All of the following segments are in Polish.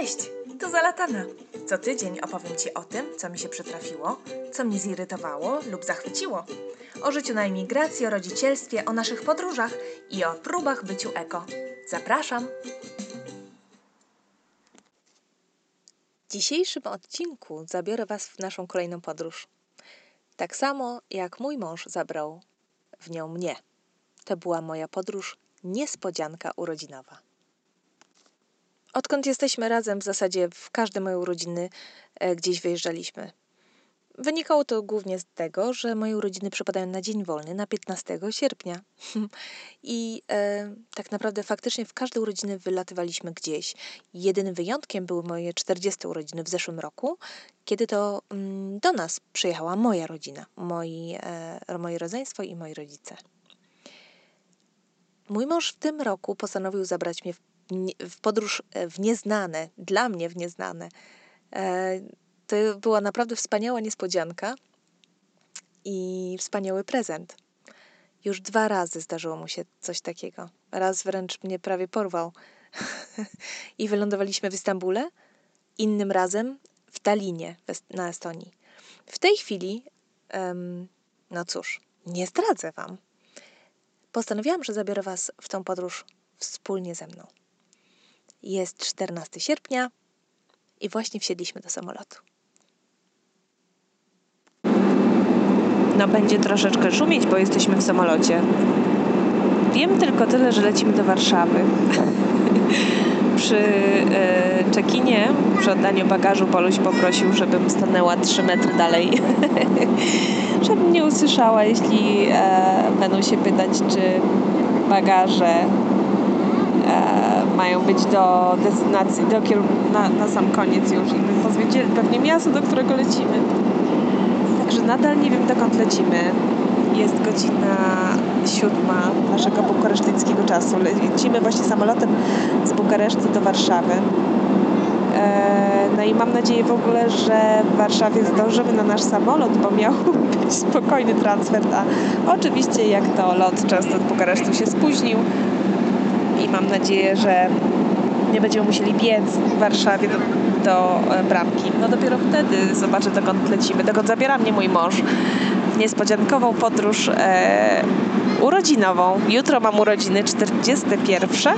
Cześć, tu Zalatana. Co tydzień opowiem Ci o tym, co mi się przytrafiło, co mnie zirytowało lub zachwyciło. O życiu na emigracji, o rodzicielstwie, o naszych podróżach i o próbach byciu eko. Zapraszam! W dzisiejszym odcinku zabiorę Was w naszą kolejną podróż. Tak samo jak mój mąż zabrał w nią mnie. To była moja podróż niespodzianka urodzinowa. Odkąd jesteśmy razem, w zasadzie w każde moje urodziny e, gdzieś wyjeżdżaliśmy. Wynikało to głównie z tego, że moje urodziny przypadają na dzień wolny, na 15 sierpnia. I e, tak naprawdę faktycznie w każde urodziny wylatywaliśmy gdzieś. Jedynym wyjątkiem były moje 40 urodziny w zeszłym roku, kiedy to mm, do nas przyjechała moja rodzina, moi, e, moje rodzeństwo i moi rodzice. Mój mąż w tym roku postanowił zabrać mnie w, w podróż e, w nieznane, dla mnie w nieznane. E, to była naprawdę wspaniała niespodzianka i wspaniały prezent. Już dwa razy zdarzyło mu się coś takiego. Raz wręcz mnie prawie porwał i wylądowaliśmy w Istambule, innym razem w Talinie na Estonii. W tej chwili, um, no cóż, nie zdradzę Wam. Postanowiłam, że zabiorę Was w tą podróż wspólnie ze mną. Jest 14 sierpnia i właśnie wsiedliśmy do samolotu. No będzie troszeczkę szumieć, bo jesteśmy w samolocie. Wiem tylko tyle, że lecimy do Warszawy. przy e, czekinie, przy oddaniu bagażu Poluś poprosił, żebym stanęła 3 metry dalej, żebym nie usłyszała, jeśli e, będą się pytać, czy bagaże e, mają być do destynacji, do na, na sam koniec już i powiedzieli pewnie miasto, do którego lecimy. Także nadal nie wiem, dokąd lecimy. Jest godzina siódma naszego bukaresztyckiego czasu. Lecimy właśnie samolotem z Bukaresztu do Warszawy. E, no i mam nadzieję w ogóle, że w Warszawie zdążymy na nasz samolot, bo miał być spokojny transfer, a oczywiście jak to lot często z Bukaresztu się spóźnił i mam nadzieję, że nie będziemy musieli biec w Warszawie do, do e, bramki. No dopiero wtedy zobaczę dokąd lecimy, dokąd zabiera mnie mój mąż w niespodziankową podróż e, urodzinową. Jutro mam urodziny 41.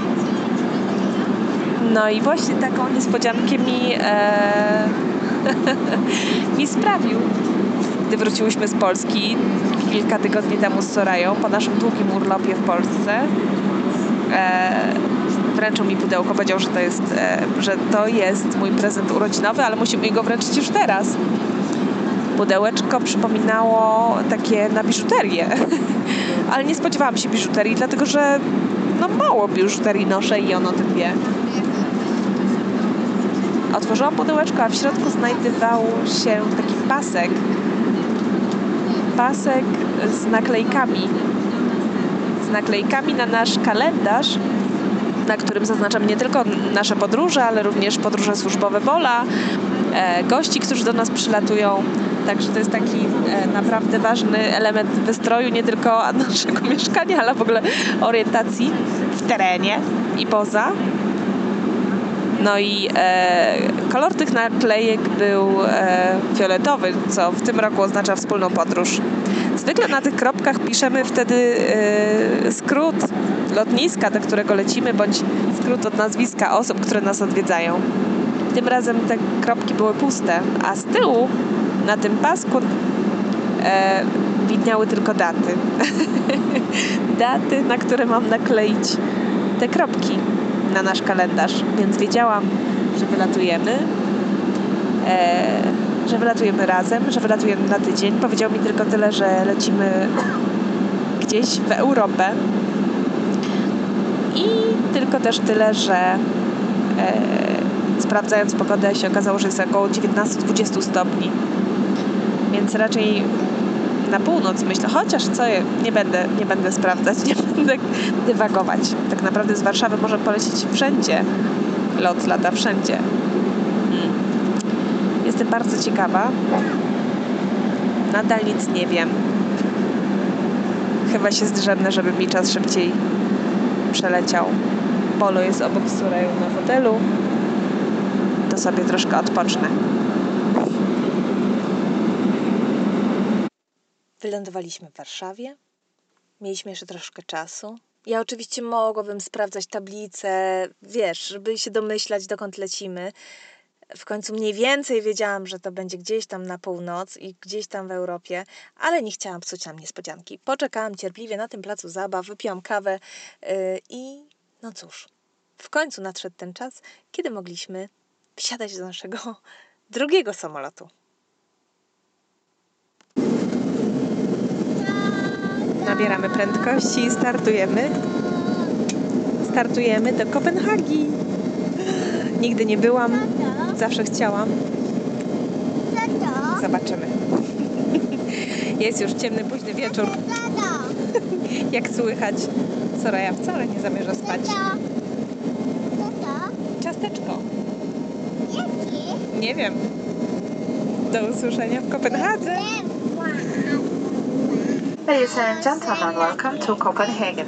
No i właśnie taką niespodziankę mi, e, mi sprawił, gdy wróciłyśmy z Polski kilka tygodni temu z Sorają po naszym długim urlopie w Polsce. E, wręczył mi pudełko, powiedział, że to jest, e, że to jest mój prezent urodzinowy, ale musimy go wręczyć już teraz. Pudełeczko przypominało takie na biżuterię, ale nie spodziewałam się biżuterii, dlatego że no mało biżuterii noszę i on o tym wie. Otworzyłam pudełeczko, a w środku znajdował się taki pasek. Pasek z naklejkami. Naklejkami na nasz kalendarz, na którym zaznaczam nie tylko nasze podróże, ale również podróże służbowe Bola, e, gości, którzy do nas przylatują. Także to jest taki e, naprawdę ważny element wystroju, nie tylko naszego mieszkania, ale w ogóle orientacji w terenie i poza. No i e, kolor tych naklejek był e, fioletowy, co w tym roku oznacza wspólną podróż. Zwykle na tych kropkach piszemy wtedy e, skrót lotniska, do którego lecimy, bądź skrót od nazwiska osób, które nas odwiedzają. Tym razem te kropki były puste, a z tyłu na tym pasku e, widniały tylko daty. daty, na które mam nakleić te kropki na nasz kalendarz, więc wiedziałam, że wylatujemy, e, że wylatujemy razem, że wylatujemy na tydzień. Powiedział mi tylko tyle, że lecimy gdzieś w Europę i tylko też tyle, że e, sprawdzając pogodę się okazało, że jest około 19-20 stopni. Więc raczej na północ myślę, chociaż co, nie będę, nie będę sprawdzać, nie będę dywagować. Tak naprawdę z Warszawy może polecieć wszędzie. Lot lata wszędzie. Bardzo ciekawa. Nadal nic nie wiem. Chyba się zdrzemnę, żeby mi czas szybciej przeleciał. Polo jest obok Sureju na fotelu. to sobie troszkę odpocznę. Wylądowaliśmy w Warszawie. Mieliśmy jeszcze troszkę czasu. Ja oczywiście mogłabym sprawdzać tablice, wiesz, żeby się domyślać, dokąd lecimy. W końcu mniej więcej wiedziałam, że to będzie gdzieś tam na północ i gdzieś tam w Europie, ale nie chciałam psuć nam niespodzianki. Poczekałam cierpliwie na tym placu zabaw, wypiłam kawę yy, i no cóż, w końcu nadszedł ten czas, kiedy mogliśmy wsiadać do naszego drugiego samolotu. Nabieramy prędkości i startujemy. Startujemy do Kopenhagi. Nigdy nie byłam, zawsze chciałam. Zobaczymy. Jest już ciemny, późny wieczór. Jak słychać, Soraya wcale nie zamierza spać. Ciasteczko. Nie wiem. Do usłyszenia w Kopenhadze. Ladies and gentlemen, welcome to Copenhagen.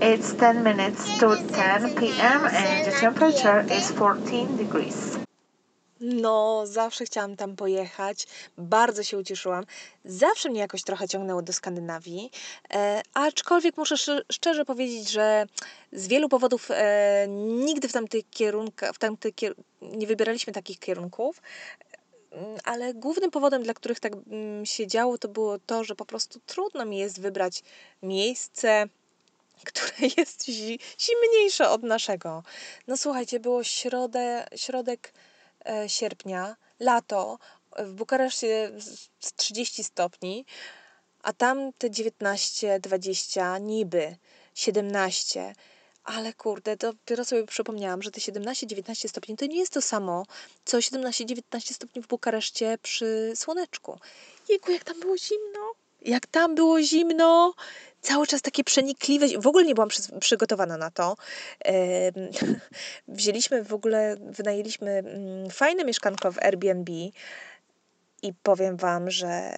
It's 10 minutes to 10 p.m. and the temperature is 14 degrees. No, zawsze chciałam tam pojechać. Bardzo się ucieszyłam. Zawsze mnie jakoś trochę ciągnęło do Skandynawii. E, aczkolwiek muszę sz- szczerze powiedzieć, że z wielu powodów e, nigdy w tamtych kierunkach, w tamtych kier- nie wybieraliśmy takich kierunków. Mm, Ale głównym powodem, dla których tak mm, się działo, to było to, że po prostu trudno mi jest wybrać miejsce, które jest zi- zimniejsze od naszego. No słuchajcie, było środę, środek sierpnia, lato, w Bukareszcie z- z 30 stopni, a tam te 19, 20, niby 17. Ale kurde, dopiero sobie przypomniałam, że te 17-19 stopni to nie jest to samo, co 17-19 stopni w Bukareszcie przy słoneczku. Jejku, jak tam było zimno! Jak tam było zimno! Cały czas takie przenikliwe. W ogóle nie byłam przy, przygotowana na to. Wzięliśmy w ogóle, wynajęliśmy mm, fajne mieszkanko w Airbnb i powiem Wam, że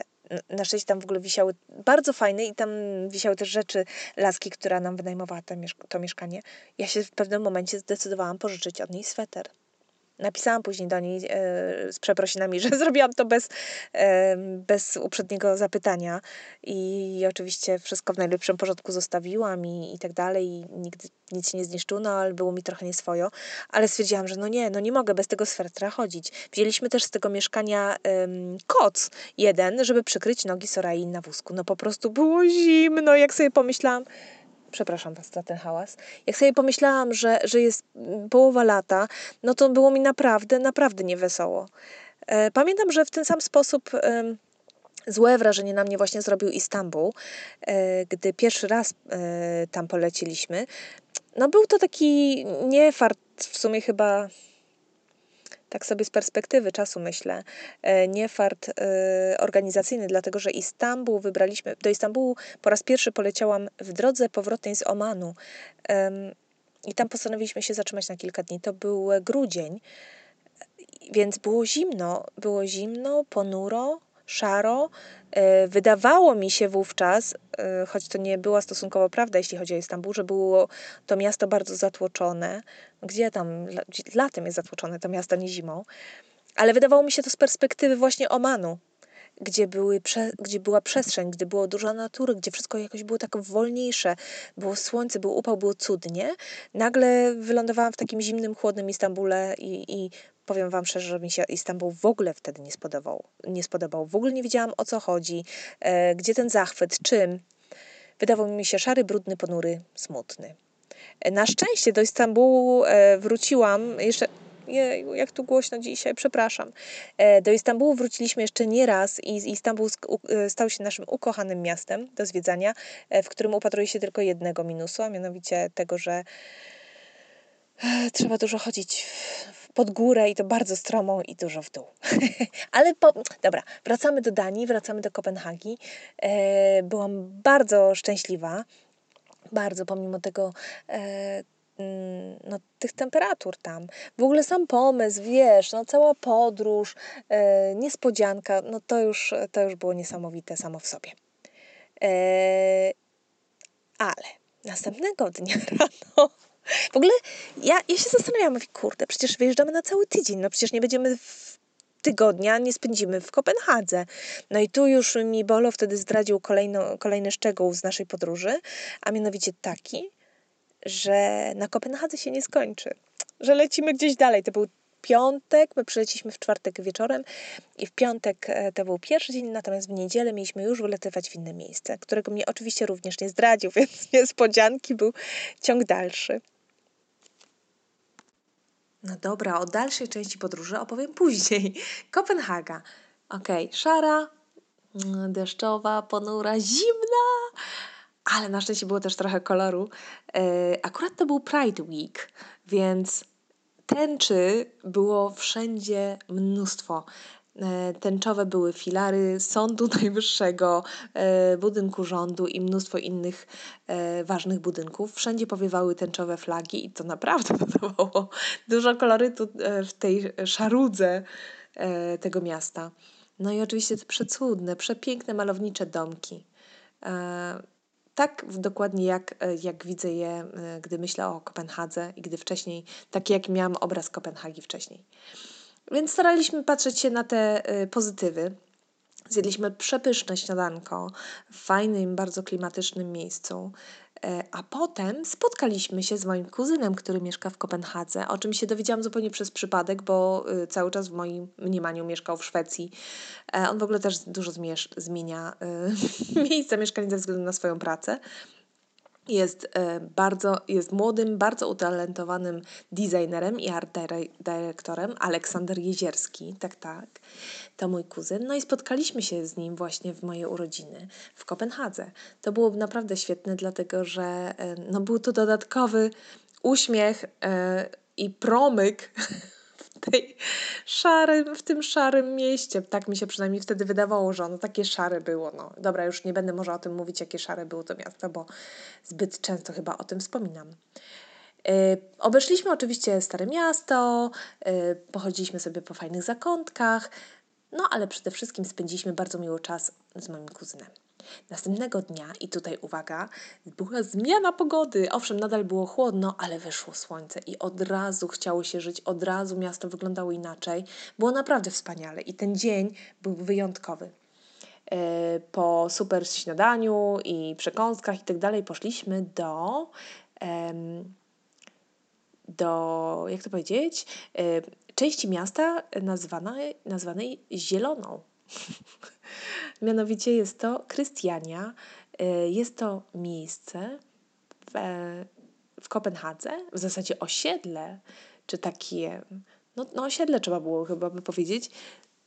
na szczęście tam w ogóle wisiały bardzo fajne i tam wisiały też rzeczy laski, która nam wynajmowała to mieszkanie. Ja się w pewnym momencie zdecydowałam pożyczyć od niej sweter. Napisałam później do niej e, z przeprosinami, że zrobiłam to bez, e, bez uprzedniego zapytania i oczywiście wszystko w najlepszym porządku zostawiłam i, i tak dalej i nigdy nic się nie zniszczyło, no ale było mi trochę nieswojo, ale stwierdziłam, że no nie, no nie mogę bez tego swetra chodzić. Wzięliśmy też z tego mieszkania em, koc jeden, żeby przykryć nogi Sorai na wózku. No po prostu było zimno, jak sobie pomyślałam, przepraszam Was za ten hałas. Jak sobie pomyślałam, że, że jest mm, połowa lata, no to było mi naprawdę, naprawdę niewesoło. E, Pamiętam, że w ten sam sposób złe wrażenie na mnie właśnie zrobił Istanbul, e, gdy pierwszy raz e, tam poleciliśmy. No był to taki niefart, w sumie chyba tak sobie z perspektywy czasu myślę, e, niefart e, organizacyjny, dlatego że Istanbul wybraliśmy, do Istanbulu po raz pierwszy poleciałam w drodze powrotnej z Omanu i tam postanowiliśmy się zatrzymać na kilka dni. To był grudzień, więc było zimno, było zimno, ponuro, szaro. E, Wydawało mi się wówczas, e, choć to nie była stosunkowo prawda, jeśli chodzi o Istanbul, że było to miasto bardzo zatłoczone. Gdzie tam latem jest zatłoczone to miasto, nie zimą. Ale wydawało mi się to z perspektywy właśnie Omanu, gdzie, były gdzie była przestrzeń, gdzie było dużo natury, gdzie wszystko jakoś było tak wolniejsze. Było słońce, był upał, było cudnie. Nagle wylądowałam w takim zimnym, chłodnym Istambule i, i powiem Wam szczerze, że mi się Istanbul w ogóle wtedy nie spodobał. Nie spodobał. W ogóle nie wiedziałam o co chodzi, e, gdzie ten zachwyt, czym. Wydawał mi się szary, brudny, ponury, smutny. E, Na szczęście do Istambułu e, wróciłam jeszcze. Jeju, jak tu głośno dzisiaj, przepraszam. E, Do Istambułu wróciliśmy jeszcze nie raz i Istanbul e, stał się naszym ukochanym miastem do zwiedzania, e, w którym upatruje się tylko jednego minusu, a mianowicie tego, że trzeba dużo chodzić w- pod górę i to bardzo stromą i dużo w dół. Ale po, dobra, wracamy do Danii, wracamy do Kopenhagi. E, byłam bardzo szczęśliwa, bardzo pomimo tego e, mm, no, tych temperatur tam. W ogóle sam pomysł, wiesz, no cała podróż, e, niespodzianka, no to już, to już było niesamowite samo w sobie. E, ale następnego dnia rano W ogóle ja, ja się zastanawiałam, mówię, kurde, przecież wyjeżdżamy na cały tydzień, no przecież nie będziemy w tygodnia, nie spędzimy w Kopenhadze. No i tu już mi Bolo wtedy zdradził kolejno, kolejny szczegół z naszej podróży, a mianowicie taki, że na Kopenhadze się nie skończy, że lecimy gdzieś dalej. To był piątek, my przyleciliśmy w czwartek wieczorem i w piątek e, to był pierwszy dzień, natomiast w niedzielę mieliśmy już wylatywać w inne miejsce, którego mnie oczywiście również nie zdradził, więc niespodzianki był ciąg dalszy. No dobra, o dalszej części podróży opowiem później. Kopenhaga. Okej, okay, szara, mm, deszczowa, ponura, zimna, ale na szczęście było też trochę koloru. E, akurat to był Pride Week, więc tęczy było wszędzie mnóstwo. E, tęczowe były filary Sądu Najwyższego, e, budynku rządu i mnóstwo innych e, ważnych budynków. Wszędzie powiewały tęczowe flagi i to naprawdę dodawało dużo kolorytu w tej szarudze tego miasta. No i oczywiście te przecudne, przepiękne, malownicze domki. Tak dokładnie jak, jak widzę je, gdy myślę o Kopenhadze i gdy wcześniej, taki jak miałam obraz Kopenhagi wcześniej. Więc staraliśmy patrzeć się na te y, pozytywy. Zjedliśmy przepyszne śniadanko w fajnym, bardzo klimatycznym miejscu. E, a potem spotkaliśmy się z moim kuzynem, który mieszka w Kopenhadze, o czym się dowiedziałam zupełnie przez przypadek, bo y, cały czas w moim mniemaniu mieszkał w Szwecji. E, on w ogóle też dużo zmienia y, miejsca mieszkania ze względu na swoją pracę. Jest e, bardzo, jest młodym, bardzo utalentowanym designerem i art dyrektorem, Aleksander Jezierski, tak, tak, to mój kuzyn. No i spotkaliśmy się z nim właśnie w moje urodziny w Kopenhadze. To było naprawdę świetne, dlatego że e, no, był to dodatkowy uśmiech e, i promyk tej szarym, w tym szarym mieście. Tak mi się przynajmniej wtedy wydawało, że ono takie szare było. No. Dobra, już nie będę może o tym mówić, jakie szare było to miasto, bo zbyt często chyba o tym wspominam. Yy, obeszliśmy oczywiście Stare Miasto, yy, pochodziliśmy sobie po fajnych zakątkach, no ale przede wszystkim spędziliśmy bardzo miły czas z moim kuzynem. Następnego dnia, i tutaj uwaga, była zmiana pogody. Owszem, nadal było chłodno, ale wyszło słońce i od razu chciało się żyć, od razu miasto wyglądało inaczej. Było naprawdę wspaniale i ten dzień był wyjątkowy. E, po super śniadaniu i przekąskach i tak dalej poszliśmy do do, jak to powiedzieć, e, części miasta nazwanej, nazwanej Zieloną. Mianowicie jest to Krystiania. Y, jest to miejsce w, w Kopenhadze, w zasadzie osiedle, czy takie, no, no osiedle trzeba było chyba by powiedzieć,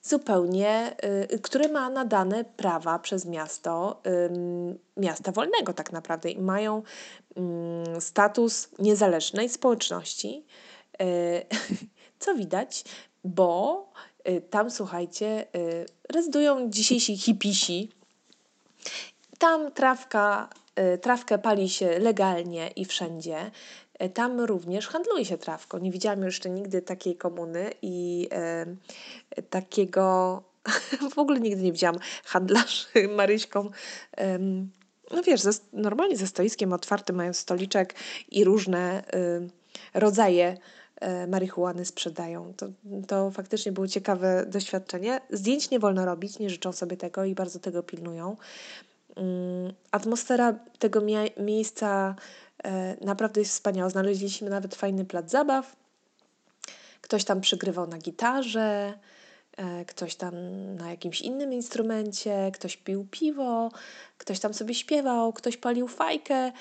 zupełnie, y, które ma nadane prawa przez miasto, y, miasta wolnego tak naprawdę i mają y, status niezależnej społeczności, y, co widać, bo Y, tam, słuchajcie, y, rezydują dzisiejsi hipisi. Tam trawka, y, trawkę pali się legalnie i wszędzie. Tam również handluje się trawką. Nie widziałam jeszcze nigdy takiej komuny i e, takiego. w ogóle nigdy nie widziałam handlarzy Maryśką. E, no wiesz, ze, normalnie ze stoiskiem otwartym mają stoliczek i różne e, rodzaje marihuany sprzedają. To, to faktycznie było ciekawe doświadczenie. Zdjęć nie wolno robić, nie życzą sobie tego i bardzo tego pilnują. Mm, atmosfera tego miejsca e, naprawdę jest wspaniała. Znaleźliśmy nawet fajny plac zabaw. Ktoś tam przygrywał na gitarze, e, ktoś tam na jakimś innym instrumencie, ktoś pił piwo, ktoś tam sobie śpiewał, ktoś palił fajkę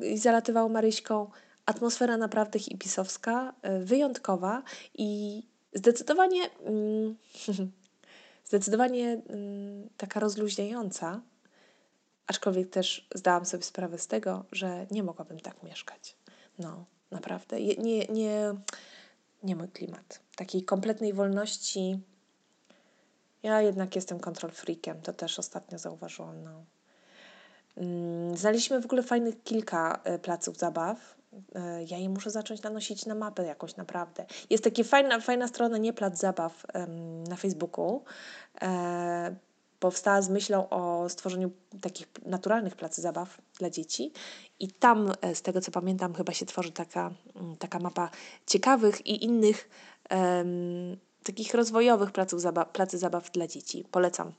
i zalatywał Maryśką atmosfera naprawdę hipisowska, e, wyjątkowa i zdecydowanie, mm, zdecydowanie mm, taka rozluźniająca, aczkolwiek też zdałam sobie sprawę z tego, że nie mogłabym tak mieszkać. No, naprawdę. Nie, nie, nie mój klimat. Takiej kompletnej wolności. Ja jednak jestem kontrol freakiem, to też ostatnio zauważyłam. No. Mm, znaleźliśmy w ogóle fajnych kilka e, placów zabaw. E, ja je muszę zacząć nanosić na mapę jakoś naprawdę. Jest taka fajna, fajna strona, nie plac zabaw na Facebooku. E, powstała z myślą o stworzeniu takich naturalnych placy zabaw dla dzieci. I tam, e, z tego co pamiętam, chyba się tworzy taka, mm, taka mapa ciekawych i innych um, takich rozwojowych placów zabaw, placy zabaw dla dzieci. Polecam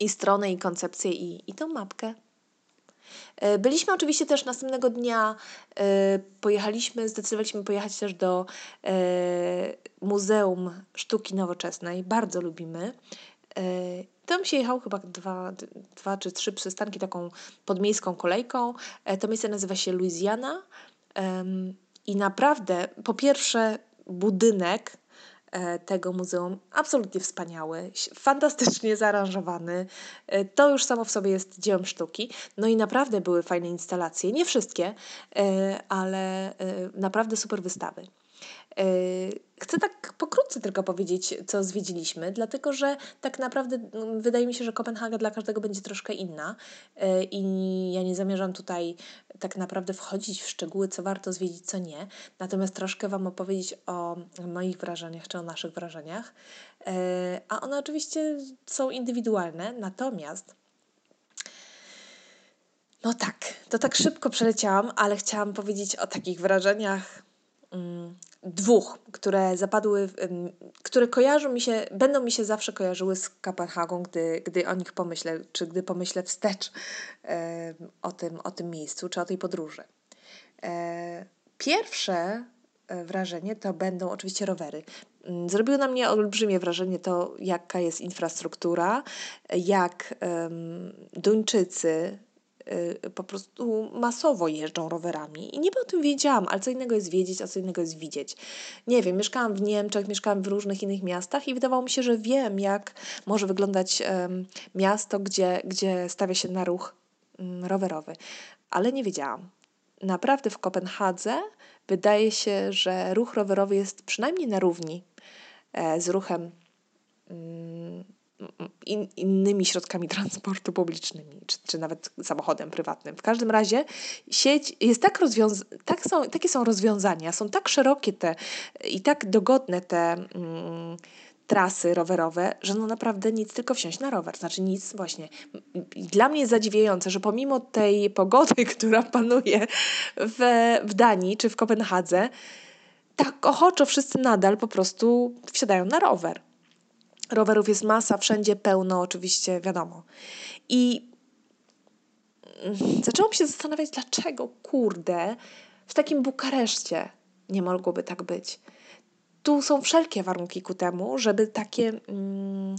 i stronę, i koncepcję, i, i tą mapkę. E, byliśmy oczywiście też następnego dnia, e, pojechaliśmy, zdecydowaliśmy pojechać też do e, Muzeum Sztuki Nowoczesnej. Bardzo lubimy. Tam się jechał chyba dwa, dwa czy trzy przystanki taką podmiejską kolejką. To miejsce nazywa się Louisiana. I naprawdę, po pierwsze, budynek tego muzeum absolutnie wspaniały, fantastycznie zaaranżowany. E, to już samo w sobie jest dziełem sztuki. No i naprawdę były fajne instalacje, nie wszystkie, e, ale naprawdę super wystawy. Chcę tak pokrótce tylko powiedzieć, co zwiedziliśmy, dlatego że tak naprawdę mm, wydaje mi się, że Kopenhaga dla każdego będzie troszkę inna i ja nie zamierzam tutaj tak naprawdę wchodzić w szczegóły, co warto zwiedzić, co nie. Natomiast troszkę Wam opowiedzieć o moich wrażeniach, czy o naszych wrażeniach. E, a one oczywiście są indywidualne, natomiast no tak, to tak szybko przeleciałam, ale chciałam powiedzieć o takich wrażeniach mm, dwóch, które zapadły, które kojarzą mi się, będą mi się zawsze kojarzyły z Kopenhagą, gdy, gdy o nich pomyślę, czy gdy pomyślę wstecz o, tym, o tym miejscu, czy o tej podróży. E, pierwsze e, wrażenie to będą oczywiście rowery. Mm, zrobiło na mnie olbrzymie wrażenie to, jaka jest infrastruktura, jak um, Duńczycy po prostu masowo jeżdżą rowerami. I niby o tym wiedziałam, ale co innego jest wiedzieć, a co innego jest widzieć. Nie wiem, mieszkałam w Niemczech, mieszkałam w różnych innych miastach i wydawało mi się, że wiem, jak może wyglądać um, miasto, gdzie, gdzie stawia się na ruch um, rowerowy. Ale nie wiedziałam. Naprawdę w Kopenhadze wydaje się, że ruch rowerowy jest przynajmniej na równi e, z ruchem mm, in, innymi środkami transportu publicznymi, czy, czy nawet samochodem prywatnym. W każdym razie sieć jest tak rozwiązana, tak są, takie są rozwiązania, są tak szerokie te i tak dogodne te mm, trasy rowerowe, że no naprawdę nic, tylko wsiąść na rower. Znaczy nic właśnie. Dla mnie jest zadziwiające, że pomimo tej pogody, która panuje w, w Danii czy w Kopenhadze, tak ochoczo wszyscy nadal po prostu wsiadają na rower. Rowerów jest masa, wszędzie pełno, oczywiście, wiadomo. I zaczęłam się zastanawiać, dlaczego, kurde, w takim Bukareszcie nie mogłoby tak być. Tu są wszelkie warunki ku temu, żeby takie, mm,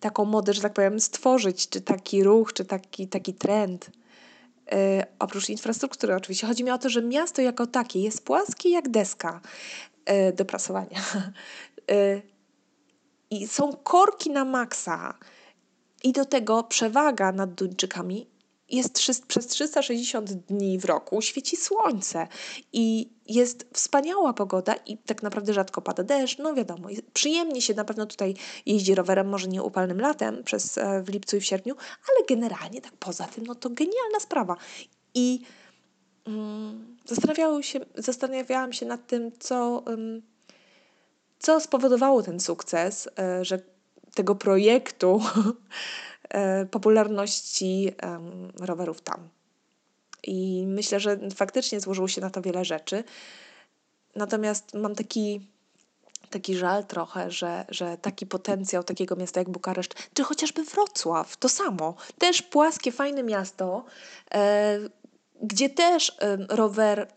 taką modę, że tak powiem, stworzyć, czy taki ruch, czy taki, taki trend. Yy, oprócz infrastruktury oczywiście. Chodzi mi o to, że miasto jako takie jest płaskie jak deska yy, do prasowania. Yy, i są korki na maksa. I do tego przewaga nad Duńczykami jest przez 360 dni w roku, świeci słońce i jest wspaniała pogoda i tak naprawdę rzadko pada deszcz, no wiadomo, przyjemnie się na pewno tutaj jeździ rowerem, może nie upalnym latem, przez, e, w lipcu i w sierpniu, ale generalnie tak poza tym, no to genialna sprawa. I mm, zastanawiałam, się, zastanawiałam się nad tym, co... Co spowodowało ten sukces, e, że tego projektu e, popularności rowerów tam? I myślę, że faktycznie złożyło się na to wiele rzeczy. Natomiast mam taki, taki żal trochę, że, że taki potencjał takiego miasta jak Bukareszt, czy chociażby Wrocław, to samo. Też płaskie, fajne miasto, e, gdzie też rower,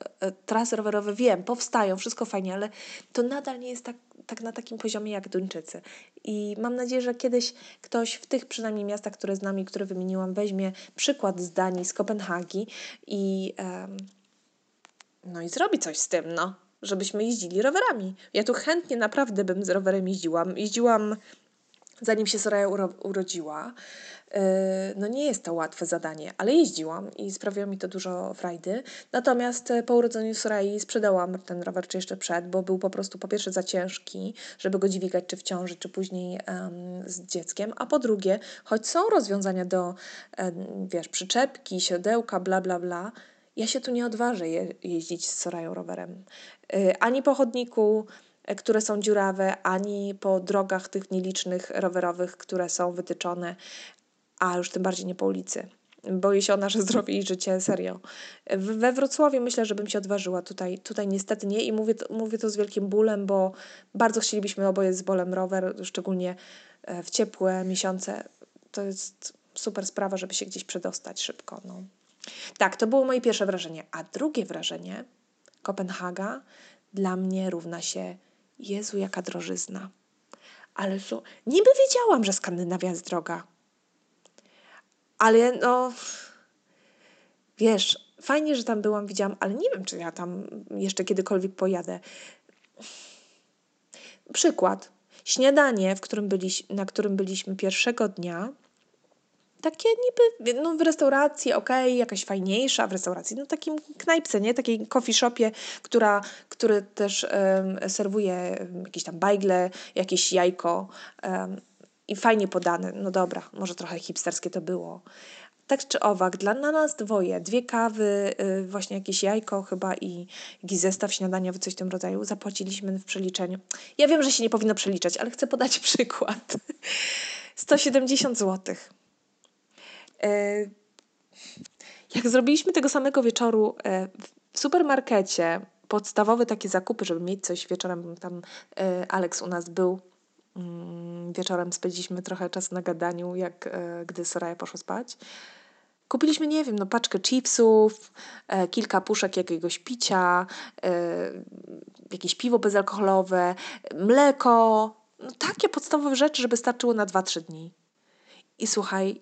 trasy rowerowe, wiem, powstają, wszystko fajnie, ale to nadal nie jest tak tak na takim poziomie jak Duńczycy. I mam nadzieję, że kiedyś ktoś w tych przynajmniej miastach, które znam i które wymieniłam, weźmie przykład z Danii, z Kopenhagi i, um, no i zrobi coś z tym, no, żebyśmy jeździli rowerami. Ja tu chętnie naprawdę bym z rowerem jeździłam. Jeździłam zanim się Soraya uro urodziła. Yy, no nie jest to łatwe zadanie, ale jeździłam i sprawiło mi to dużo frajdy. Natomiast e, po urodzeniu Sorai sprzedałam ten rower, czy jeszcze przed, bo był po prostu po pierwsze za ciężki, żeby go dźwigać czy w ciąży, czy później um, z dzieckiem, a po drugie, choć są rozwiązania do, um, wiesz, przyczepki, siodełka, bla, bla, bla, ja się tu nie odważę je jeździć z Sorają rowerem. Yy, ani po chodniku, e, które są dziurawe, ani po drogach tych nielicznych rowerowych, które są wytyczone a już tym bardziej nie po ulicy. Boję się o nasze zdrowie i życie, serio. We Wrocławiu myślę, że bym się odważyła. Tutaj, tutaj niestety nie i mówię to, mówię to z wielkim bólem, bo bardzo chcielibyśmy oboje z bolem rower, szczególnie e, w ciepłe miesiące. To jest super sprawa, żeby się gdzieś przedostać szybko. No. Tak, to było moje pierwsze wrażenie. A drugie wrażenie, Kopenhaga, dla mnie równa się Jezu, jaka drożyzna. Ale co, niby wiedziałam, że Skandynawia jest droga. Ale no, wiesz, fajnie, że tam byłam, widziałam, ale nie wiem, czy ja tam jeszcze kiedykolwiek pojadę. Przykład. Śniadanie, w którym byliś, na którym byliśmy pierwszego dnia, takie niby no, w restauracji, ok, jakaś fajniejsza w restauracji, no takim knajpce, nie? Takiej coffee shopie, która, który też um, serwuje jakieś tam bajgle, jakieś jajko um, i fajnie podane. No dobra, może trochę hipsterskie to było. Tak czy owak, dla na nas dwoje, dwie kawy, yy, właśnie jakieś jajko chyba i jakiś zestaw śniadaniowy, coś w tym rodzaju, zapłaciliśmy w przeliczeniu. Ja wiem, że się nie powinno przeliczać, ale chcę podać przykład. 170 złotych. E, jak zrobiliśmy tego samego wieczoru e, w supermarkecie, podstawowe takie zakupy, żeby mieć coś wieczorem, tam e, Alex u nas był, mm, wieczorem spędziliśmy trochę czasu na gadaniu, jak gdy Soraya poszła spać. Kupiliśmy, nie wiem, no, paczkę chipsów, kilka puszek jakiegoś picia, jakieś piwo bezalkoholowe, mleko, no, takie podstawowe rzeczy, żeby starczyło na 2-3 dni. I słuchaj,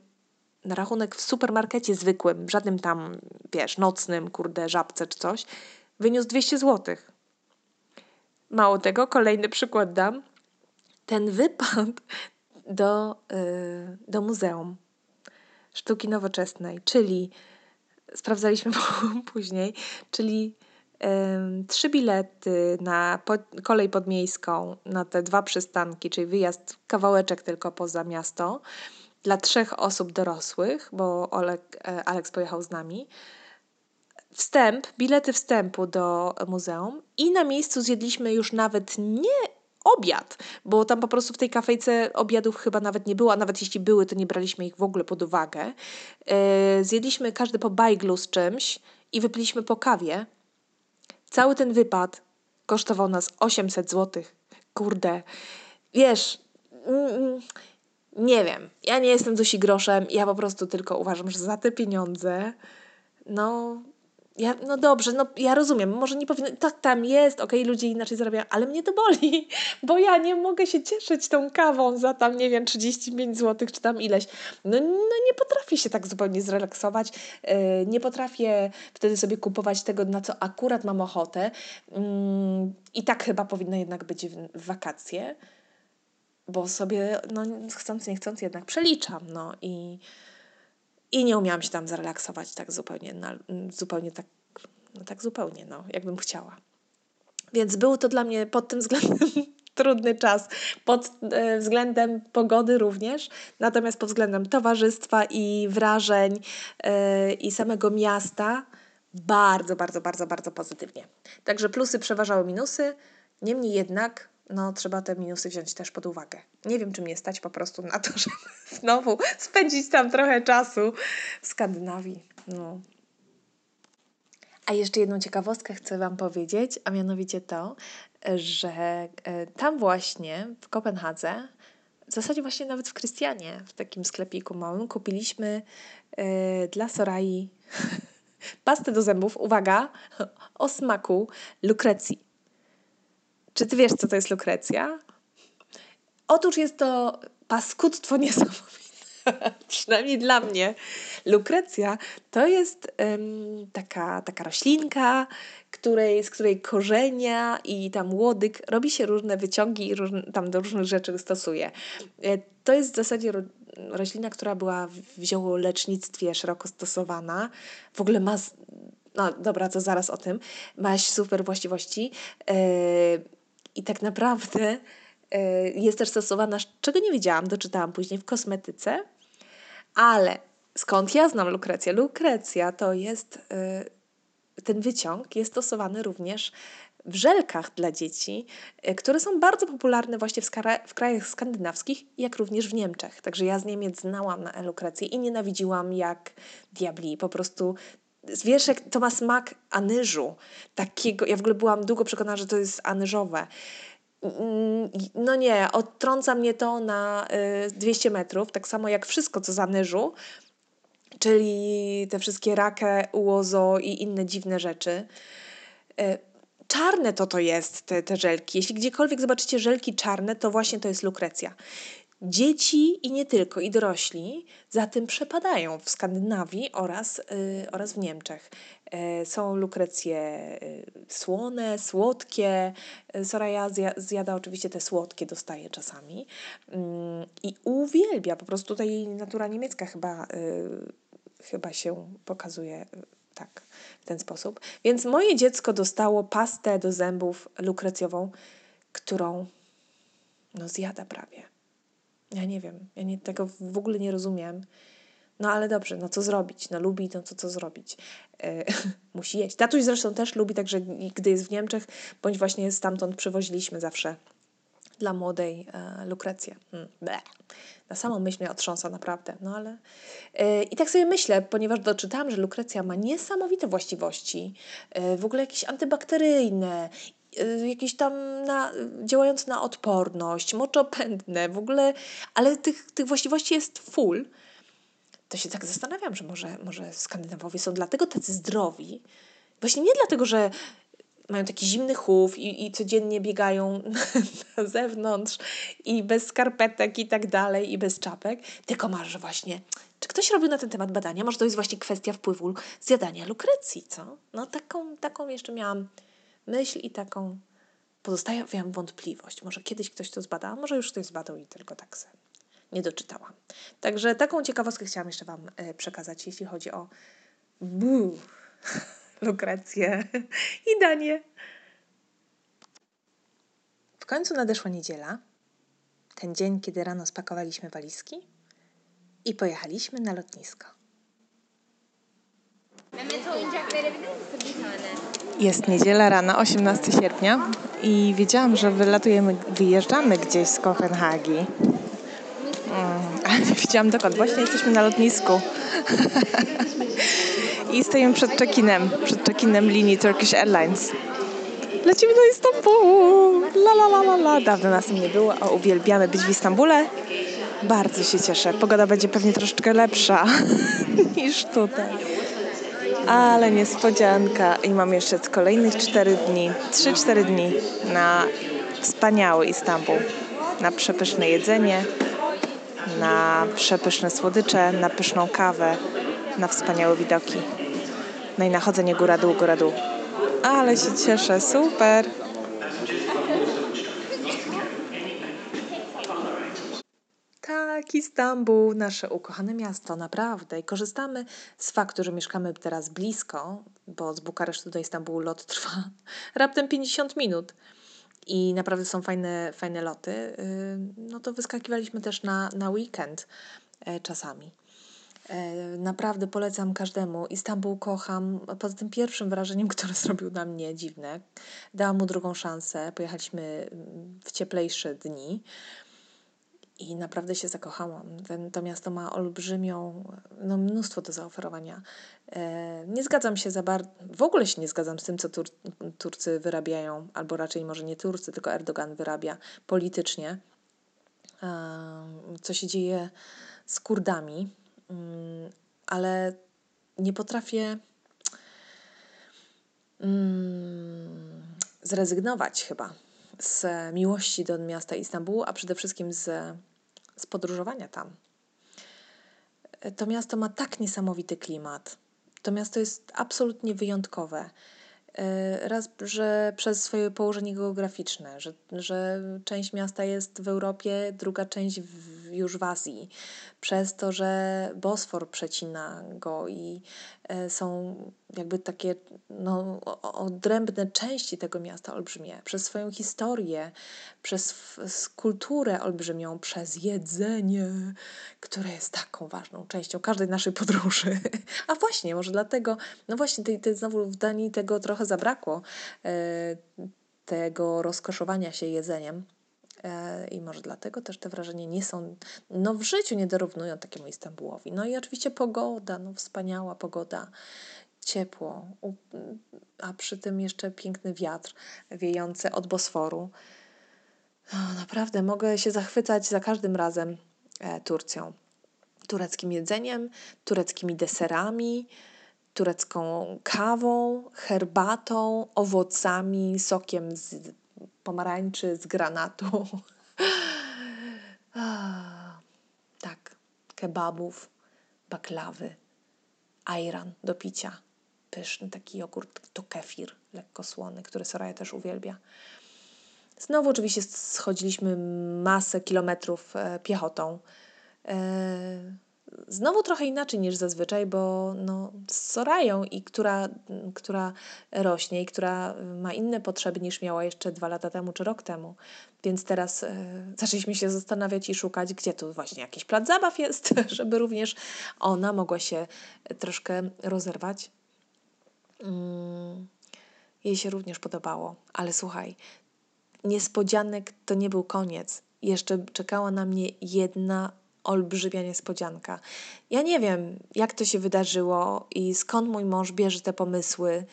na rachunek w supermarkecie zwykłym, żadnym tam, wiesz, nocnym, kurde, żabce czy coś, wyniósł 200 zł. Mało tego, kolejny przykład dam. Ten wypad do, yy, do Muzeum Sztuki Nowoczesnej, czyli sprawdzaliśmy później, czyli trzy bilety na kolej podmiejską, na te dwa przystanki, czyli wyjazd kawałeczek tylko poza miasto, dla trzech osób dorosłych, bo Olek, e, Alex pojechał z nami. Wstęp, bilety wstępu do muzeum i na miejscu zjedliśmy już nawet nie obiad, bo tam po prostu w tej kafejce obiadów chyba nawet nie było, a nawet jeśli były, to nie braliśmy ich w ogóle pod uwagę. Yy, zjedliśmy każdy po bajglu z czymś i wypiliśmy po kawie. Cały ten wypad kosztował nas 800 zł. Kurde, wiesz, mm, mm nie wiem, ja nie jestem Zusi groszem, ja po prostu tylko uważam, że za te pieniądze, no, ja, no dobrze, no ja rozumiem, może nie powinno, tak tam jest, okej, okay, ludzie inaczej zarabiają, ale mnie to boli, bo ja nie mogę się cieszyć tą kawą za tam, nie wiem, 35 zł czy tam ileś. No, no nie potrafię się tak zupełnie zrelaksować, yy, nie potrafię wtedy sobie kupować tego, na co akurat mam ochotę. Yy, i tak chyba powinno jednak być w, w wakacje bo sobie, no chcąc, nie chcąc, jednak przeliczam, no i, i nie umiałam się tam zrelaksować tak zupełnie, na, zupełnie tak, no tak zupełnie, no, jakbym chciała. Więc był to dla mnie pod tym względem trudny czas, pod e, względem pogody również, natomiast pod względem towarzystwa i wrażeń e, i samego miasta bardzo, bardzo, bardzo, bardzo pozytywnie. Także plusy przeważały minusy, niemniej jednak no trzeba te minusy wziąć też pod uwagę. Nie wiem, czy mnie stać po prostu na to, żeby znowu spędzić tam trochę czasu w Skandynawii. No. A jeszcze jedną ciekawostkę chcę Wam powiedzieć, a mianowicie to, że e, tam właśnie w Kopenhadze, w zasadzie właśnie nawet w Krystianie, w takim sklepiku małym, kupiliśmy y, dla Sorai pastę do zębów, uwaga, o smaku lukrecji. Czy ty wiesz, co to jest lukrecja? Otóż jest to paskudztwo niesamowite. Przynajmniej dla mnie. Lukrecja to jest taka, taka roślinka, której, z której korzenia i tam łodyg robi się różne wyciągi i różne, tam do różnych rzeczy stosuje. E, to jest w zasadzie ro, roślina, która była w ziołolecznictwie szeroko stosowana. W ogóle ma no dobra, to zaraz o tym, ma super właściwości. Yy, i tak naprawdę e, jest też stosowana, czego nie wiedziałam, doczytałam później w kosmetyce, ale skąd ja znam lukrecję? Lukrecja to jest, e, ten wyciąg jest stosowany również w żelkach dla dzieci, e, które są bardzo popularne właśnie w, w krajach skandynawskich, jak również w Niemczech. Także ja z Niemiec znałam na Elukrecję i nienawidziłam jak diabli. Po prostu wiesz, jak to ma smak anyżu. Takiego, ja w ogóle byłam długo przekonana, że to jest anyżowe. Mm, no nie, odtrąca mnie to na 200 y, metrów, tak samo jak wszystko, co z anyżu, czyli te wszystkie rakę, ułozo i inne dziwne rzeczy. Y, czarne to to jest, te, te żelki. Jeśli gdziekolwiek zobaczycie żelki czarne, to właśnie to jest lukrecja. Dzieci i nie tylko, i dorośli za tym przepadają w Skandynawii oraz, yy, oraz w Niemczech. Yy, są lukrecje yy, słone, słodkie. Soraya zja zjada oczywiście te słodkie, dostaje czasami. Mm, I uwielbia, po prostu tutaj natura niemiecka chyba, y, chyba się pokazuje y, tak, w ten sposób. Więc moje dziecko dostało pastę do zębów lukrecjową, którą no zjada prawie. Ja nie wiem, ja nie, tego w ogóle nie rozumiem. No ale dobrze, no co zrobić? No lubi, to co zrobić? Yy, musi jeść. Tatuś zresztą też lubi, także gdy jest w Niemczech, bądź właśnie stamtąd przywoziliśmy zawsze dla młodej e, Lukrecję. Hmm, Na samą myśl mnie otrząsa naprawdę, no ale... Yy, I tak sobie myślę, ponieważ doczytałam, że Lukrecja ma niesamowite właściwości, yy, w ogóle jakieś antybakteryjne jakieś tam na, działające na odporność, moczopędne, w ogóle, ale tych, tych właściwości jest full, to się tak zastanawiam, że może, może Skandynawowie są dlatego tacy zdrowi, właśnie nie dlatego, że mają taki zimny chów i, i codziennie biegają na zewnątrz i bez skarpetek i tak dalej i bez czapek, tylko może właśnie, czy ktoś robił na ten temat badania? Może to jest właśnie kwestia wpływu zjadania lukrecji, co? No taką, taką jeszcze miałam myśl i taką pozostawiam wątpliwość. Może kiedyś ktoś to zbada, może już ktoś zbadał i tylko tak sobie nie doczytałam. Także taką ciekawostkę chciałam jeszcze Wam e, przekazać, jeśli chodzi o buu, i danie. W końcu nadeszła niedziela, ten dzień, kiedy rano spakowaliśmy walizki i pojechaliśmy na lotnisko. Mehmet oyuncak verebilir misin bir? Jest niedziela rano, 18 sierpnia i wiedziałam, że wylatujemy, wyjeżdżamy gdzieś z Kopenhagi. Mm, ale nie wiedziałam dokąd. Właśnie jesteśmy na lotnisku. I stoimy przed check-inem, przed check-inem linii Turkish Airlines. Lecimy do Istanbulu! La la la la la. Dawno nas nie było, a uwielbiamy być w Istambule. Bardzo się cieszę. Pogoda będzie pewnie troszeczkę lepsza niż tutaj. Ale niespodzianka. I mam jeszcze kolejnych 4 dni, 3-4 dni na wspaniały Istanbul. Na przepyszne jedzenie, na przepyszne słodycze, na pyszną kawę, na wspaniałe widoki. No i na chodzenie góra-dół, góra-dół. Ale się cieszę, super! Tak, Istanbul, nasze ukochane miasto, naprawdę. I korzystamy z faktu, że mieszkamy teraz blisko, bo z Bukaresztu do Istanbulu lot trwa raptem 50 minut. I naprawdę są fajne, fajne loty. Y, no to wyskakiwaliśmy też na, na weekend e, czasami. E, naprawdę polecam każdemu. Istanbul kocham. Poza tym pierwszym wrażeniem, które zrobił na mnie dziwne, dałam mu drugą szansę. Pojechaliśmy w cieplejsze dni i naprawdę się zakochałam. Ten, to miasto ma olbrzymią, no mnóstwo do zaoferowania. E, nie zgadzam się za bardzo, w ogóle się nie zgadzam z tym, co Tur Turcy wyrabiają, albo raczej może nie Turcy, tylko Erdogan wyrabia politycznie. E, co się dzieje z Kurdami, mm, ale nie potrafię mm, zrezygnować chyba z miłości do miasta Istanbulu, a przede wszystkim z, z podróżowania tam. To miasto ma tak niesamowity klimat. To miasto jest absolutnie wyjątkowe. E, raz, że przez swoje położenie geograficzne, że, że część miasta jest w Europie, druga część w już w Azji, przez to, że Bosfor przecina go i e, są jakby takie no, odrębne części tego miasta olbrzymie, przez swoją historię, przez kulturę olbrzymią, przez jedzenie, które jest taką ważną częścią każdej naszej podróży. A właśnie, może dlatego, no właśnie, tej, tej znowu w Danii tego trochę zabrakło, e, tego rozkoszowania się jedzeniem. E, I może dlatego też te wrażenia nie są, no w życiu nie dorównują takiemu Istambułowi. No i oczywiście pogoda, no wspaniała pogoda, ciepło, a przy tym jeszcze piękny wiatr wiejący od Bosforu. No, naprawdę mogę się zachwycać za każdym razem e, Turcją. Tureckim jedzeniem, tureckimi deserami, turecką kawą, herbatą, owocami, sokiem z pomarańczy, z granatu. tak, kebabów, baklawy, ajran do picia. Pyszny taki jogurt, to kefir, lekko słony, który Soraya też uwielbia. Znowu oczywiście schodziliśmy masę kilometrów e, piechotą. Znowu trochę inaczej niż zazwyczaj, bo no, z Sorają, i która, która rośnie i która ma inne potrzeby niż miała jeszcze dwa lata temu czy rok temu. Więc teraz e, zaczęliśmy się zastanawiać i szukać, gdzie tu właśnie jakiś plac zabaw jest, żeby również ona mogła się troszkę rozerwać. Mm, jej się również podobało, ale słuchaj, niespodzianek to nie był koniec. Jeszcze czekała na mnie jedna olbrzymia niespodzianka. Ja nie wiem, jak to się wydarzyło i skąd mój mąż bierze te pomysły,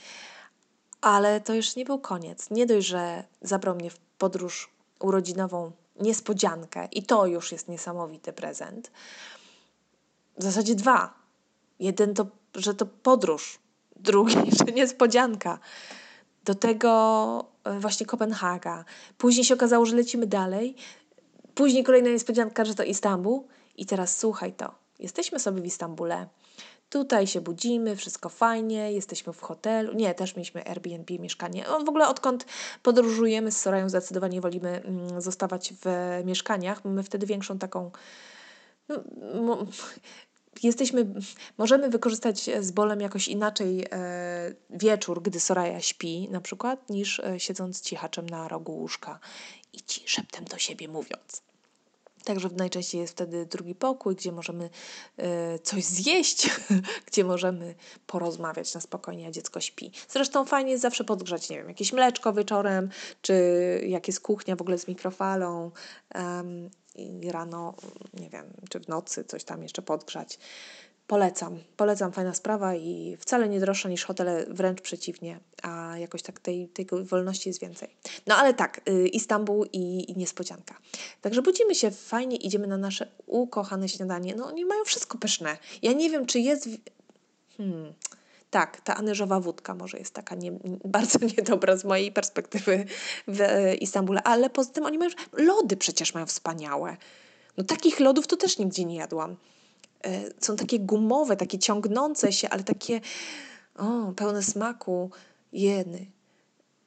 ale to już nie był koniec. Nie dość, że zabrał mnie w podróż urodzinową niespodziankę i to już jest niesamowity prezent. W zasadzie dwa. Jeden to, że to podróż, drugi, że niespodzianka. Do tego e, właśnie Kopenhaga. Później się okazało, że lecimy dalej. Później kolejna niespodzianka, że to Istanbul. I teraz słuchaj to. Jesteśmy sobie w Istambule. Tutaj się budzimy, wszystko fajnie, jesteśmy w hotelu. Nie, też mieliśmy Airbnb, mieszkanie. w ogóle odkąd podróżujemy z Sorają, zdecydowanie wolimy mm, zostawać w mieszkaniach. Mamy wtedy większą taką. No, jesteśmy, możemy wykorzystać z bolem jakoś inaczej e, wieczór, gdy Soraya śpi, na przykład, niż e, siedząc cichaczem na rogu łóżka i ci szeptem do siebie mówiąc. Także najczęściej jest wtedy drugi pokój, gdzie możemy y, coś zjeść, gdzie możemy porozmawiać na spokojnie, a dziecko śpi. Zresztą fajnie jest zawsze podgrzać, nie wiem, jakieś mleczko wieczorem, czy jak jest kuchnia w ogóle z mikrofalą um, i rano, nie wiem, czy w nocy coś tam jeszcze podgrzać. Polecam, polecam, fajna sprawa i wcale nie droższa niż hotele, wręcz przeciwnie, a jakoś tak tej, tej wolności jest więcej. No ale tak, y, Istanbul i, i niespodzianka. Także budzimy się fajnie, idziemy na nasze ukochane śniadanie. No oni mają wszystko pyszne. Ja nie wiem, czy jest... Hmm, tak, ta anyżowa wódka może jest taka nie, bardzo niedobra z mojej perspektywy w e, Istambule, ale poza tym oni mają... Lody przecież mają wspaniałe. No takich lodów to też nigdzie nie jadłam. E, są takie gumowe, takie ciągnące się, ale takie o, pełne smaku. Jeny.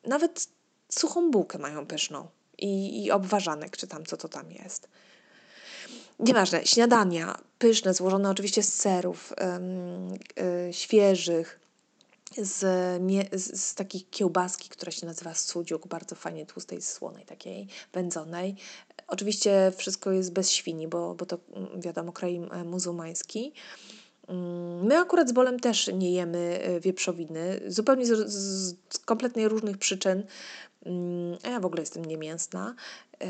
Nawet suchą bułkę mają pyszną i, i obwarzanek, czy tam co to tam jest. Nieważne, śniadania pyszne, złożone oczywiście z serów yy, świeżych, z, z, takiej kiełbaski, która się nazywa sudziuk, bardzo fajnie tłustej, słonej, takiej wędzonej. Oczywiście wszystko jest bez świni, bo, bo to mm, wiadomo kraj e, muzułmański. Mm, my akurat z bolem też nie jemy e, wieprzowiny, zupełnie z, z, z kompletnie różnych przyczyn. Mm, a ja w ogóle jestem niemięsna, e,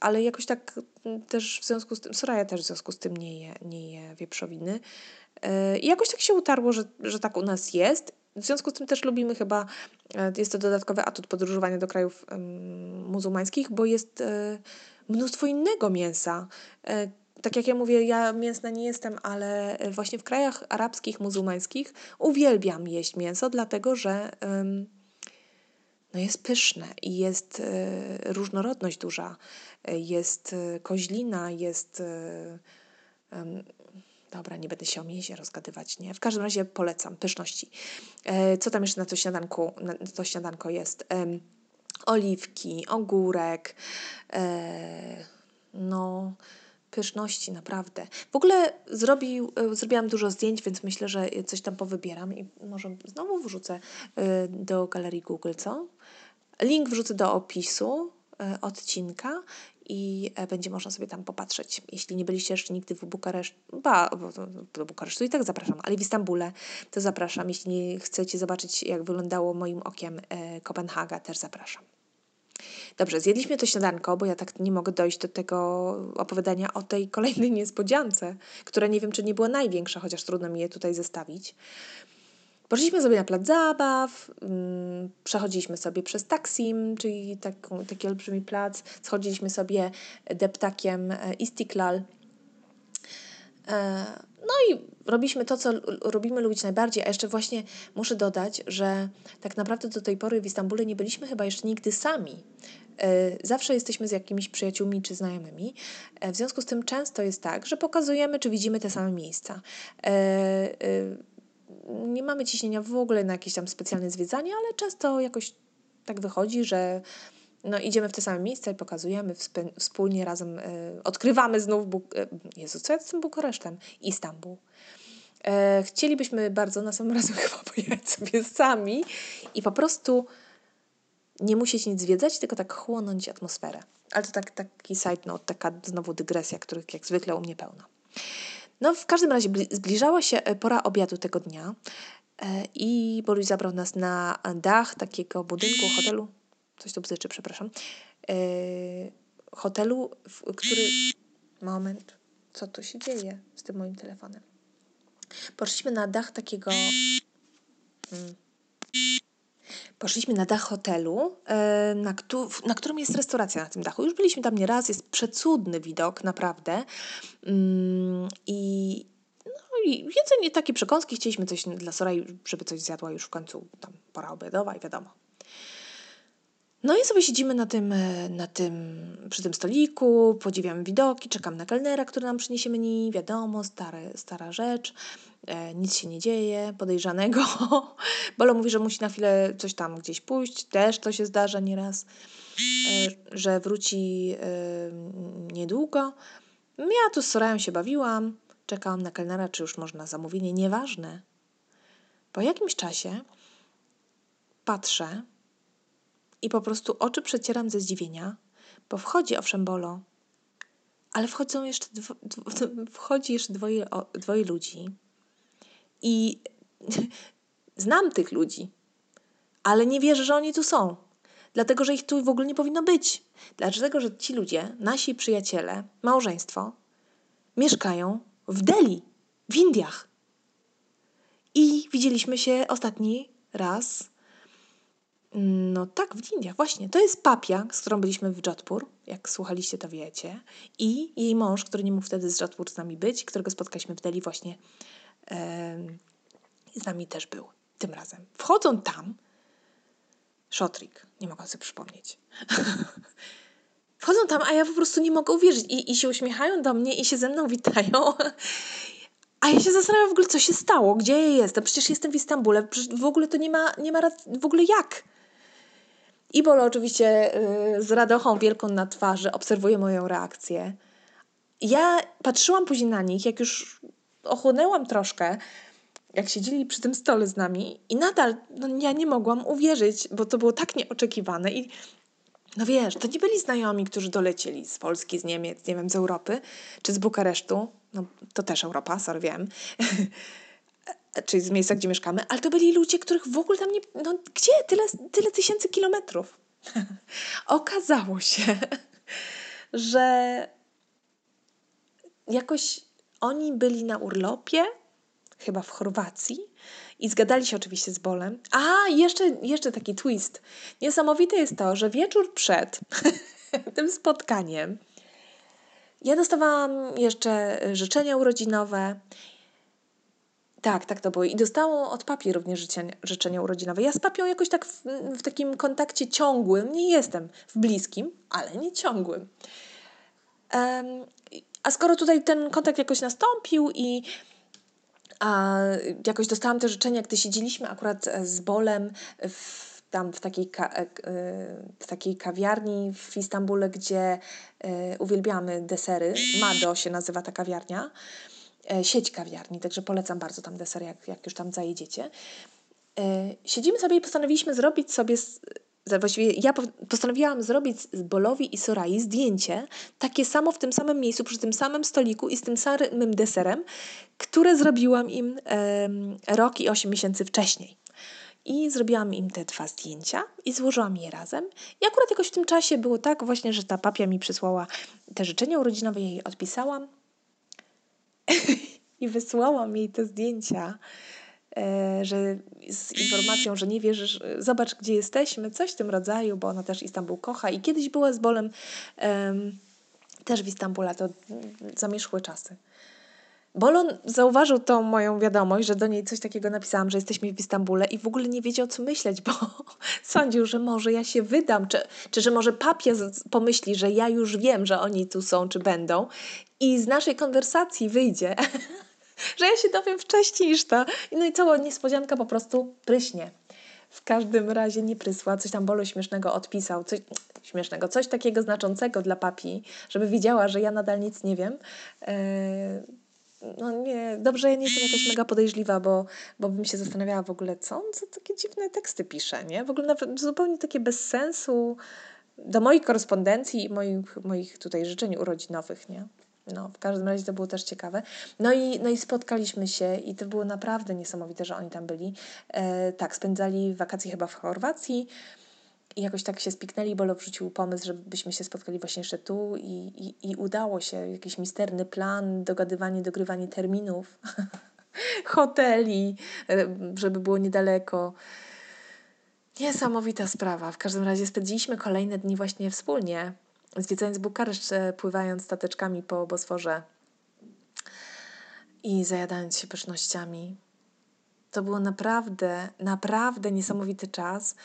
ale jakoś tak też w związku z tym, Soraya też w związku z tym nie je, nie je wieprzowiny. I jakoś tak się utarło, że, że tak u nas jest. W związku z tym też lubimy chyba, e, jest to dodatkowy atut podróżowania do krajów muzułmańskich, bo jest e, mnóstwo innego mięsa. E, tak jak ja mówię, ja mięsna nie jestem, ale właśnie w krajach arabskich, muzułmańskich uwielbiam jeść mięso, dlatego że no jest pyszne i jest różnorodność duża. Jest koźlina, jest Dobra, nie będę się o mięsie rozgadywać, nie? W każdym razie polecam pyszności. E, co tam jeszcze na to śniadanku, na to śniadanko jest? Oliwki, ogórek, e, no pyszności, naprawdę. W ogóle zrobił, e, zrobiłam dużo zdjęć, więc myślę, że coś tam powybieram i może znowu wrzucę do galerii Google, co? Link wrzucę do opisu odcinka i będzie można sobie tam popatrzeć. Jeśli nie byliście jeszcze nigdy w Bukaresztu, ba, do Bukaresztu i tak zapraszam, ale w Istambule to zapraszam. Jeśli chcecie zobaczyć, jak wyglądało moim okiem Kopenhaga, też zapraszam. Dobrze, zjedliśmy to śniadanko, bo ja tak nie mogę dojść do tego opowiadania o tej kolejnej niespodziance, która nie wiem, czy nie była największa, chociaż trudno mi je tutaj zestawić. Poszliśmy sobie na plac zabaw, mm, przechodziliśmy sobie przez Taksim, czyli taką, taki olbrzymi plac, schodziliśmy sobie deptakiem e, Istiklal. E, no i robiliśmy to, co robimy lubić najbardziej, a jeszcze właśnie muszę dodać, że tak naprawdę do tej pory w Istambule nie byliśmy chyba jeszcze nigdy sami. E, zawsze jesteśmy z jakimiś przyjaciółmi czy znajomymi. W związku z tym często jest tak, że pokazujemy, czy widzimy te same miejsca. E, nie mamy ciśnienia w ogóle na jakieś tam specjalne zwiedzanie, ale często jakoś tak wychodzi, że no, idziemy w te same miejsca i pokazujemy wspólnie razem, odkrywamy znów, Buk- Jezu, co ja z tym Bukaresztem? Istanbul. chcielibyśmy bardzo na samym razem chyba pojechać sobie sami i po prostu nie musieć nic zwiedzać, tylko tak chłonąć atmosferę. Ale to tak, taki side note, taka znowu dygresja, których jak zwykle u mnie pełno. No w każdym razie zbliżała się e, pora obiadu tego dnia e, i Boris zabrał nas na dach takiego budynku, hotelu, coś tu bzyczy, przepraszam, e, hotelu, który... Moment, co tu się dzieje z tym moim telefonem? Poszliśmy na dach takiego... Hmm. Poszliśmy na dach hotelu, e, na, na którym jest restauracja na tym dachu. Już byliśmy tam nieraz, jest przecudny widok, naprawdę. Mm, I, no i jedzenie, takie przekąski, chcieliśmy coś dla Soraj, żeby coś zjadła już w końcu, tam pora obiadowa i wiadomo. No i sobie siedzimy na tym, e, na tym, przy tym stoliku, podziwiamy widoki, czekam na kelnera, który nam przyniesie menu, wiadomo, stare, stara rzecz, e, nic się nie dzieje, podejrzanego. Bolo mówi, że musi na chwilę coś tam gdzieś pójść, też to się zdarza nieraz, e, że wróci e, niedługo. Ja tu z Sorają się bawiłam, czekałam na kelnera, czy już można zamówienie, nieważne. Po jakimś czasie patrzę, i po prostu oczy przecieram ze zdziwienia, bo wchodzi owszem Bolo, ale wchodzą jeszcze dwo, dwo, wchodzi jeszcze dwoje, dwoje ludzi i znam tych ludzi, ale nie wierzę, że oni tu są. Dlatego, że ich tu w ogóle nie powinno być. Dlatego, że ci ludzie, nasi przyjaciele, małżeństwo, mieszkają w Delhi, w Indiach. I widzieliśmy się ostatni raz no tak, w Indiach, właśnie. To jest papia, z którą byliśmy w Jodhpur, jak słuchaliście, to wiecie. I jej mąż, który nie mógł wtedy z Jodhpur z nami być, którego spotkaliśmy w Delhi właśnie z nami też był tym razem. Wchodzą tam, Szotrik, nie mogę sobie przypomnieć. Wchodzą tam, a ja po prostu nie mogę uwierzyć. I, I się uśmiechają do mnie i się ze mną witają. A ja się zastanawiam w ogóle, co się stało, gdzie ja jestem. Przecież jestem w Istambule, w ogóle to nie ma, nie ma w ogóle jak. I Bolo oczywiście y, z radochą wielką na twarzy obserwuje moją reakcję. Ja patrzyłam później na nich, jak już ochłonęłam troszkę, jak siedzieli przy tym stole z nami i nadal no, ja nie mogłam uwierzyć, bo to było tak nieoczekiwane i no wiesz, to nie byli znajomi, którzy dolecieli z Polski, z Niemiec, nie wiem, z Europy czy z Bukaresztu. No to też Europa, sorry, wiem. czyli z miejsca, gdzie mieszkamy, ale to byli ludzie, których w ogóle tam nie... No gdzie? Tyle, tyle tysięcy kilometrów. Okazało się, że jakoś oni byli na urlopie, chyba w Chorwacji, i zgadali się oczywiście z Bolem. A, jeszcze, jeszcze taki twist. Niesamowite jest to, że wieczór przed tym spotkaniem ja dostawałam jeszcze życzenia urodzinowe tak, tak to było. I dostało od papi również życzenia, życzenia urodzinowe. Ja z papią jakoś tak w, w, takim kontakcie ciągłym nie jestem, w bliskim, ale nie ciągłym. Um, a skoro tutaj ten kontakt jakoś nastąpił i a, jakoś dostałam te życzenia, gdy siedzieliśmy akurat z Bolem w tam w takiej, ka, e, w takiej kawiarni w Istambule, gdzie uwielbiamy desery. Mado się nazywa ta kawiarnia. Sieć kawiarni, także polecam bardzo tam deser, jak, jak już tam zajedziecie. Siedzimy sobie i postanowiliśmy zrobić sobie właściwie ja postanowiłam zrobić z Bolowi i Sorai zdjęcie, takie samo w tym samym miejscu, przy tym samym stoliku i z tym samym deserem, które zrobiłam im e, rok i 8 miesięcy wcześniej. I zrobiłam im te dwa zdjęcia i złożyłam je razem. I akurat jakoś w tym czasie było tak właśnie, że ta papia mi przysłała te życzenia urodzinowe, jej odpisałam i wysłałam jej te zdjęcia. E, że z informacją, że nie wierzysz, zobacz gdzie jesteśmy, coś w tym rodzaju, bo ona też Istanbul kocha i kiedyś była z Bolem um, też w Istambule, to zamierzchłe czasy. Bolon zauważył tą moją wiadomość, że do niej coś takiego napisałam, że jesteśmy w Istambule i w ogóle nie wiedział, co myśleć, bo sądził, że może ja się wydam, czy, czy że może papież pomyśli, że ja już wiem, że oni tu są, czy będą i z naszej konwersacji wyjdzie, że ja się dowiem wcześniej niż to. No i cała niespodzianka po prostu pryśnie. W każdym razie nie prysła, coś tam Bolo śmiesznego odpisał, coś śmiesznego, coś takiego znaczącego dla papi, żeby widziała, że ja nadal nic nie wiem. Eee, no nie, dobrze, ja nie jestem jakaś mega podejrzliwa, bo, bo bym się zastanawiała w ogóle, co on za takie dziwne teksty pisze, nie? W ogóle nawet zupełnie takie bez sensu do moich korespondencji i moich, moich tutaj życzeń urodzinowych, nie? No, w każdym razie to było też ciekawe. No i, no i spotkaliśmy się i to było naprawdę niesamowite, że oni tam byli. E, tak, spędzali wakacje chyba w Chorwacji i jakoś tak się spiknęli, Bolo wrzucił pomysł, żebyśmy się spotkali właśnie jeszcze tu i, i, i udało się. Jakiś misterny plan, dogadywanie, dogrywanie terminów, hoteli, e, żeby było niedaleko. Niesamowita sprawa. W każdym razie spędziliśmy kolejne dni właśnie wspólnie zwiedzając Bukareszt, e, pływając stateczkami po Bosforze i zajadając się pysznościami. To było naprawdę, naprawdę niesamowity czas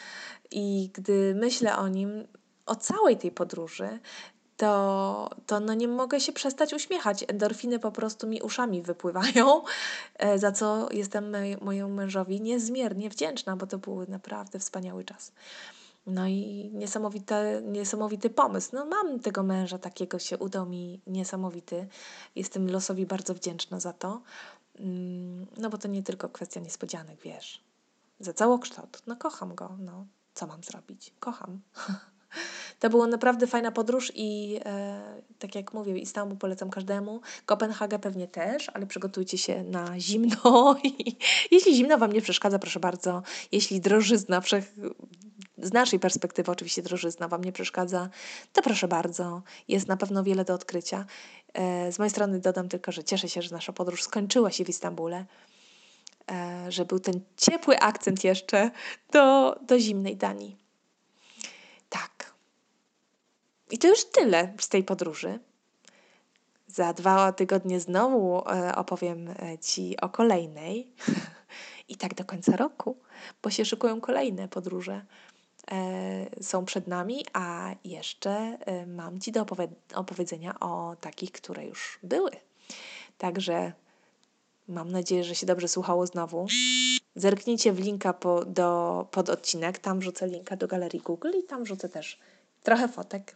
i gdy myślę o nim, o całej tej podróży, to, to no nie mogę się przestać uśmiechać. Endorfiny po prostu mi uszami wypływają, e, za co jestem mojemu mężowi niezmiernie wdzięczna, bo to był naprawdę wspaniały czas. No i niesamowity, niesamowity pomysł. No mam tego męża takiego, się udał mi niesamowity. Jestem losowi bardzo wdzięczna za to. Mm, no bo to nie tylko kwestia niespodzianek, wiesz. Za całokształt. No kocham go, no. Co mam zrobić? Kocham. To była naprawdę fajna podróż i e, tak jak mówię, Istanbul polecam każdemu. Kopenhagę pewnie też, ale przygotujcie się na zimno. jeśli zimno Wam nie przeszkadza, proszę bardzo. Jeśli drożyzna z naszej perspektywy oczywiście drożyzna Wam nie przeszkadza, to proszę bardzo, jest na pewno wiele do odkrycia. E, z mojej strony dodam tylko, że cieszę się, że nasza podróż skończyła się w Istambule, e, że był ten ciepły akcent jeszcze do, do zimnej Danii. Tak. I to już tyle z tej podróży. Za dwa tygodnie znowu e, opowiem Ci o kolejnej. I tak do końca roku, bo się szykują kolejne podróże. E, są przed nami, a jeszcze e, mam Ci do opowiedzenia o takich, które już były. Także mam nadzieję, że się dobrze słuchało znowu. Zerknijcie w linka po, do, pod odcinek, tam wrzucę linka do galerii Google i tam wrzucę też trochę fotek.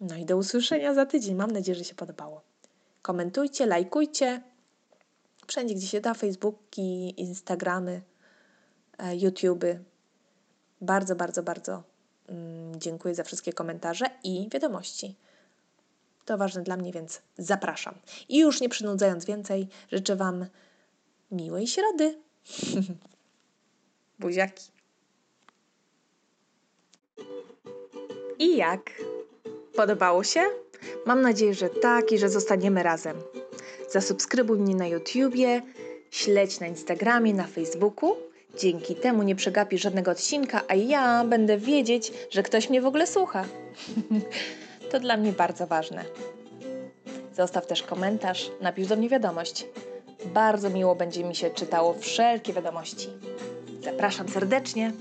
No i do usłyszenia za tydzień. Mam nadzieję, że się podobało. Komentujcie, lajkujcie. Wszędzie, gdzie się da, Facebooki, Instagramy, e, YouTube'y. Bardzo, bardzo, bardzo mm, dziękuję za wszystkie komentarze i wiadomości. To ważne dla mnie, więc zapraszam. I już nie przynudzając więcej, życzę Wam miłej środy. Buziaki. I jak? Podobało się? Mam nadzieję, że tak i że zostaniemy razem. Zasubskrybuj mnie na YouTubie, śledź na Instagramie, na Facebooku Dzięki temu nie przegapisz żadnego odcinka, a ja będę wiedzieć, że ktoś mnie w ogóle słucha. to dla mnie bardzo ważne. Zostaw też komentarz, napisz do mnie wiadomość. Bardzo miło będzie mi się czytało wszelkie wiadomości. Zapraszam serdecznie.